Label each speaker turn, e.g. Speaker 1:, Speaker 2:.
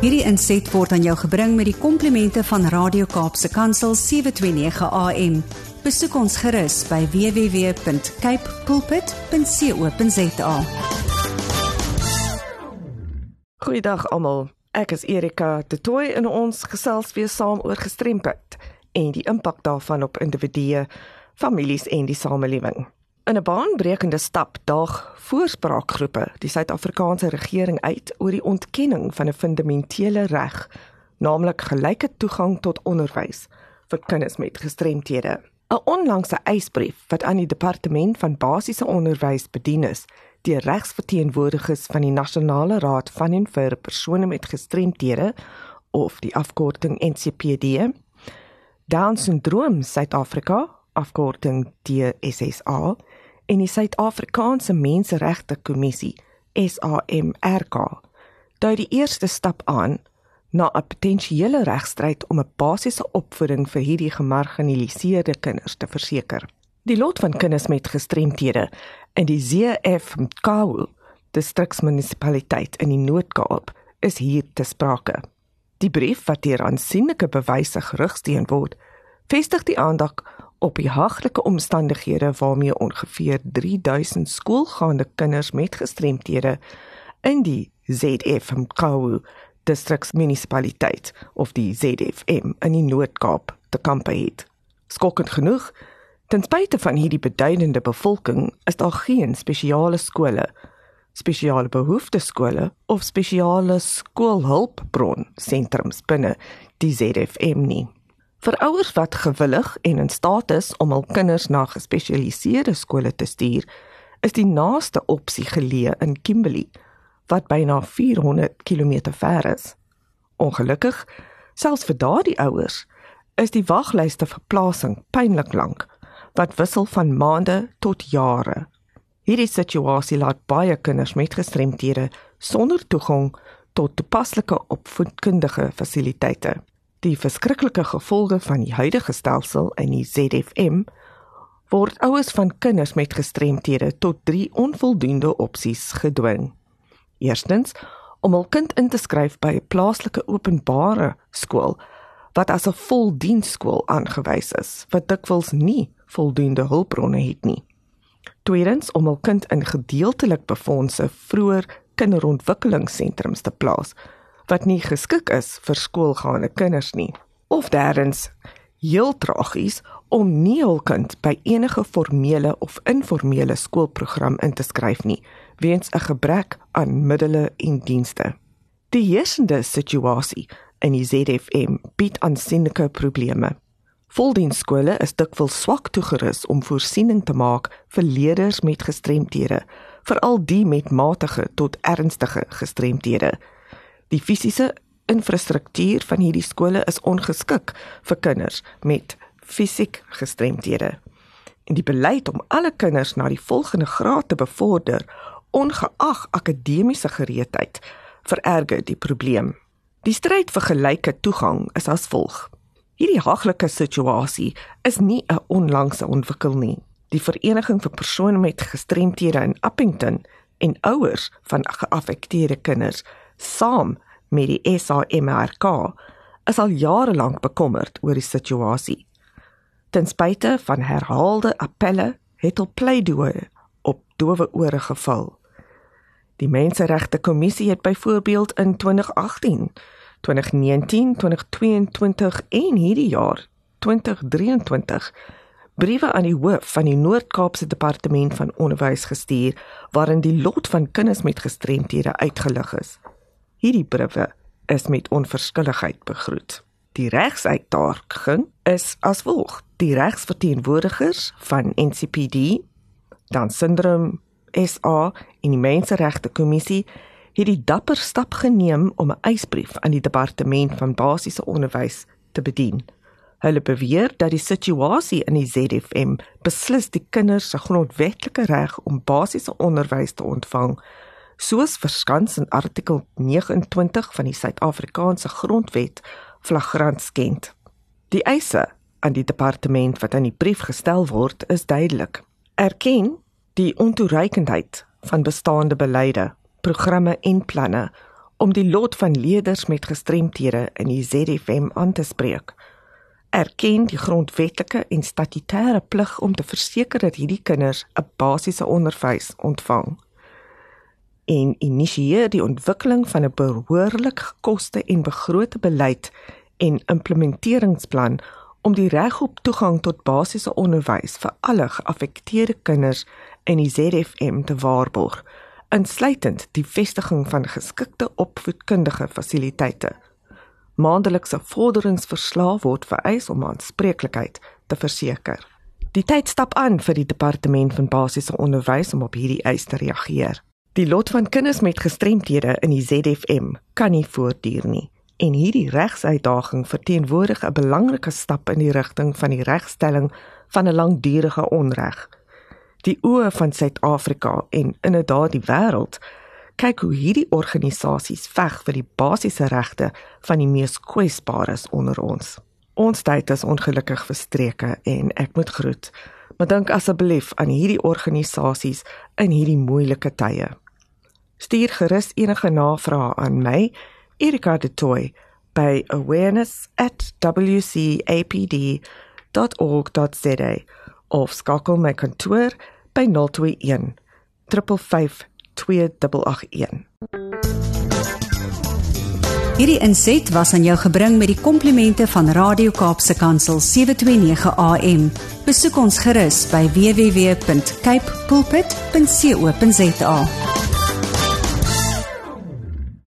Speaker 1: Hierdie inset word aan jou gebring met die komplimente van Radio Kaapse Kansel 729 AM. Besoek ons gerus by www.cape pulpit.co.za.
Speaker 2: Goeiedag almal. Ek is Erika de Tooy en ons gesels weer saam oor gestremdheid en die impak daarvan op individue, families en die samelewing. In 'n baanbrekende stap daag voorspraakgroepe die Suid-Afrikaanse regering uit oor die ontkenning van 'n fundamentele reg, naamlik gelyke toegang tot onderwys vir kinders met gestremthede. 'n Onlangse eisbrief wat aan die departement van basiese onderwys bedien is, deur regsverteenwoordigers van die Nasionale Raad van en vir persone met gestremthede of die afkorting NCPD, Down Syndroom Suid-Afrika, afkorting DSSA, en die Suid-Afrikaanse Menseregte Kommissie SAMRK dui die eerste stap aan na 'n potensiële regstryd om 'n basiese opvoeding vir hierdie gemarginaliseerde kinders te verseker. Die lot van kinders met gestremthede in die ZF Mkawu, distriksmunisipaliteit in die Noord-Kaap, is hier te sprake. Die brief wat hier aansienlike bewyse gerigsteen word, vestig die aandag op die haglike omstandighede waarmee ongeveer 3000 skoolgaande kinders met gestremthede in die ZF Mkawu distriksmunisipaliteit of die ZFM in die Noord-Kaap te kampe het. Skokkend genoeg, ten spyte van hierdie beduidende bevolking, is daar geen spesiale skole, spesiale behoeftes skole of spesiale skoolhulpbron sentrums binne die ZFM nie. Vir ouers wat gewillig en in staat is om hul kinders na gespesialiseerde skole te stuur, is die naaste opsie geleë in Kimberley, wat byna 400 km ver is. Ongelukkig, selfs vir daardie ouers, is die waglyste vir plasing pynlik lank, wat wissel van maande tot jare. Hierdie situasie laat baie kinders met gestremthede sonder toegang tot toepaslike opvoedkundige fasiliteite die verskriklike gevolge van die huidige stelsel in die ZFM word ouers van kinders met gestremthede tot drie onvoldoende opsies gedwing. Eerstens om hul kind in te skryf by 'n plaaslike openbare skool wat as 'n voldiensskool aangewys is, wat dikwels nie voldoende hulpbronne het nie. Tweedens om hul kind in gedeeltelik befondse vroeë kinderontwikkelingssentrums te plaas wat nie geskik is vir skoolgaande kinders nie. Of derdens, heel tragies om nie hul kind by enige formele of informele skoolprogram in te skryf nie weens 'n gebrek aan middele en dienste. Die heersende situasie in die ZFM bied aansienlike probleme. Voldiensskole is dikwels swak toegerus om voorsiening te maak vir leerders met gestremthede, veral die met matige tot ernstige gestremthede. Die fisiese infrastruktuur van hierdie skole is ongeskik vir kinders met fisiek gestremthede. En die beleid om alle kinders na die volgende graad te bevorder, ongeag akademiese gereedheid, vererger die probleem. Die stryd vir gelyke toegang is as volg. Hierdie haglike situasie is nie 'n onlangse ontwikkeling nie. Die vereniging vir persone met gestremthede in Appington en ouers van geaffekteerde kinders saam met die SAMRK is al jare lank bekommerd oor die situasie. Ten spyte van herhaalde appelle het hul pleidooi op dowe ore geval. Die Menseregte Kommissie het byvoorbeeld in 2018, 2019, 2022 en hierdie jaar 2023 briewe aan die hoof van die Noord-Kaapse Departement van Onderwys gestuur waarin die lot van kinders met gestremthede uitgelig is. Hierdie briewe is met onverskilligheid begroet. Die regsuitdaging is as volg: Die regsverteenwoordigers van NCPD, dan Syndroom SA en die Menseregte Kommissie het die dapper stap geneem om 'n eisbrief aan die departement van basiese onderwys te bedien. Hulle beweer dat die situasie in die ZFM beslis die kinders se grondwetlike reg om basiese onderwys te ontvang soos verskans in artikel 29 van die Suid-Afrikaanse Grondwet flagrant skend. Die eise aan die departement wat aan die brief gestel word is duidelik. Erken die ontoereikendheid van bestaande beleide, programme en planne om die lot van leerders met gestremthede in die ZFM aan te spreek. Erken die grondwetlike en statutêre plig om te verseker dat hierdie kinders 'n basiese onderwys ontvang en initieer die ontwikkeling van 'n behoorlik gekoste en begrote beleid en implementeringsplan om die reg op toegang tot basiese onderwys vir alle geaffekteerde kinders in die ZFM te waarborg, insluitend die vestiging van geskikte opvoedkundige fasiliteite. Maandelikse vorderingsverslae word vereis om aanspreeklikheid te verseker. Die tyd stap aan vir die departement van basiese onderwys om op hierdie eis te reageer. Die lot van kinders met gestremthede in die ZFM kan nie voortduur nie en hierdie regsuitdaging verteenwoordig 'n belangrike stap in die rigting van die regstelling van 'n langdurige onreg. Die oë van Suid-Afrika en inderdaad die wêreld kyk hoe hierdie organisasies veg vir die basiese regte van die mees kwesbares onder ons. Ons tyd is ongelukkig verstreke en ek moet groet. Maar dink asseblief aan hierdie organisasies in hierdie moeilike tye. Stuur gerus enige navrae aan my Erika de Toy by awareness@wcapd.org.za of skakel my kantoor by 021 355 2881.
Speaker 1: Hierdie inset was aan jou gebring met die komplimente van Radio Kaapse Kansel 729 AM. Besoek ons gerus by www.cape pulpit.co.za.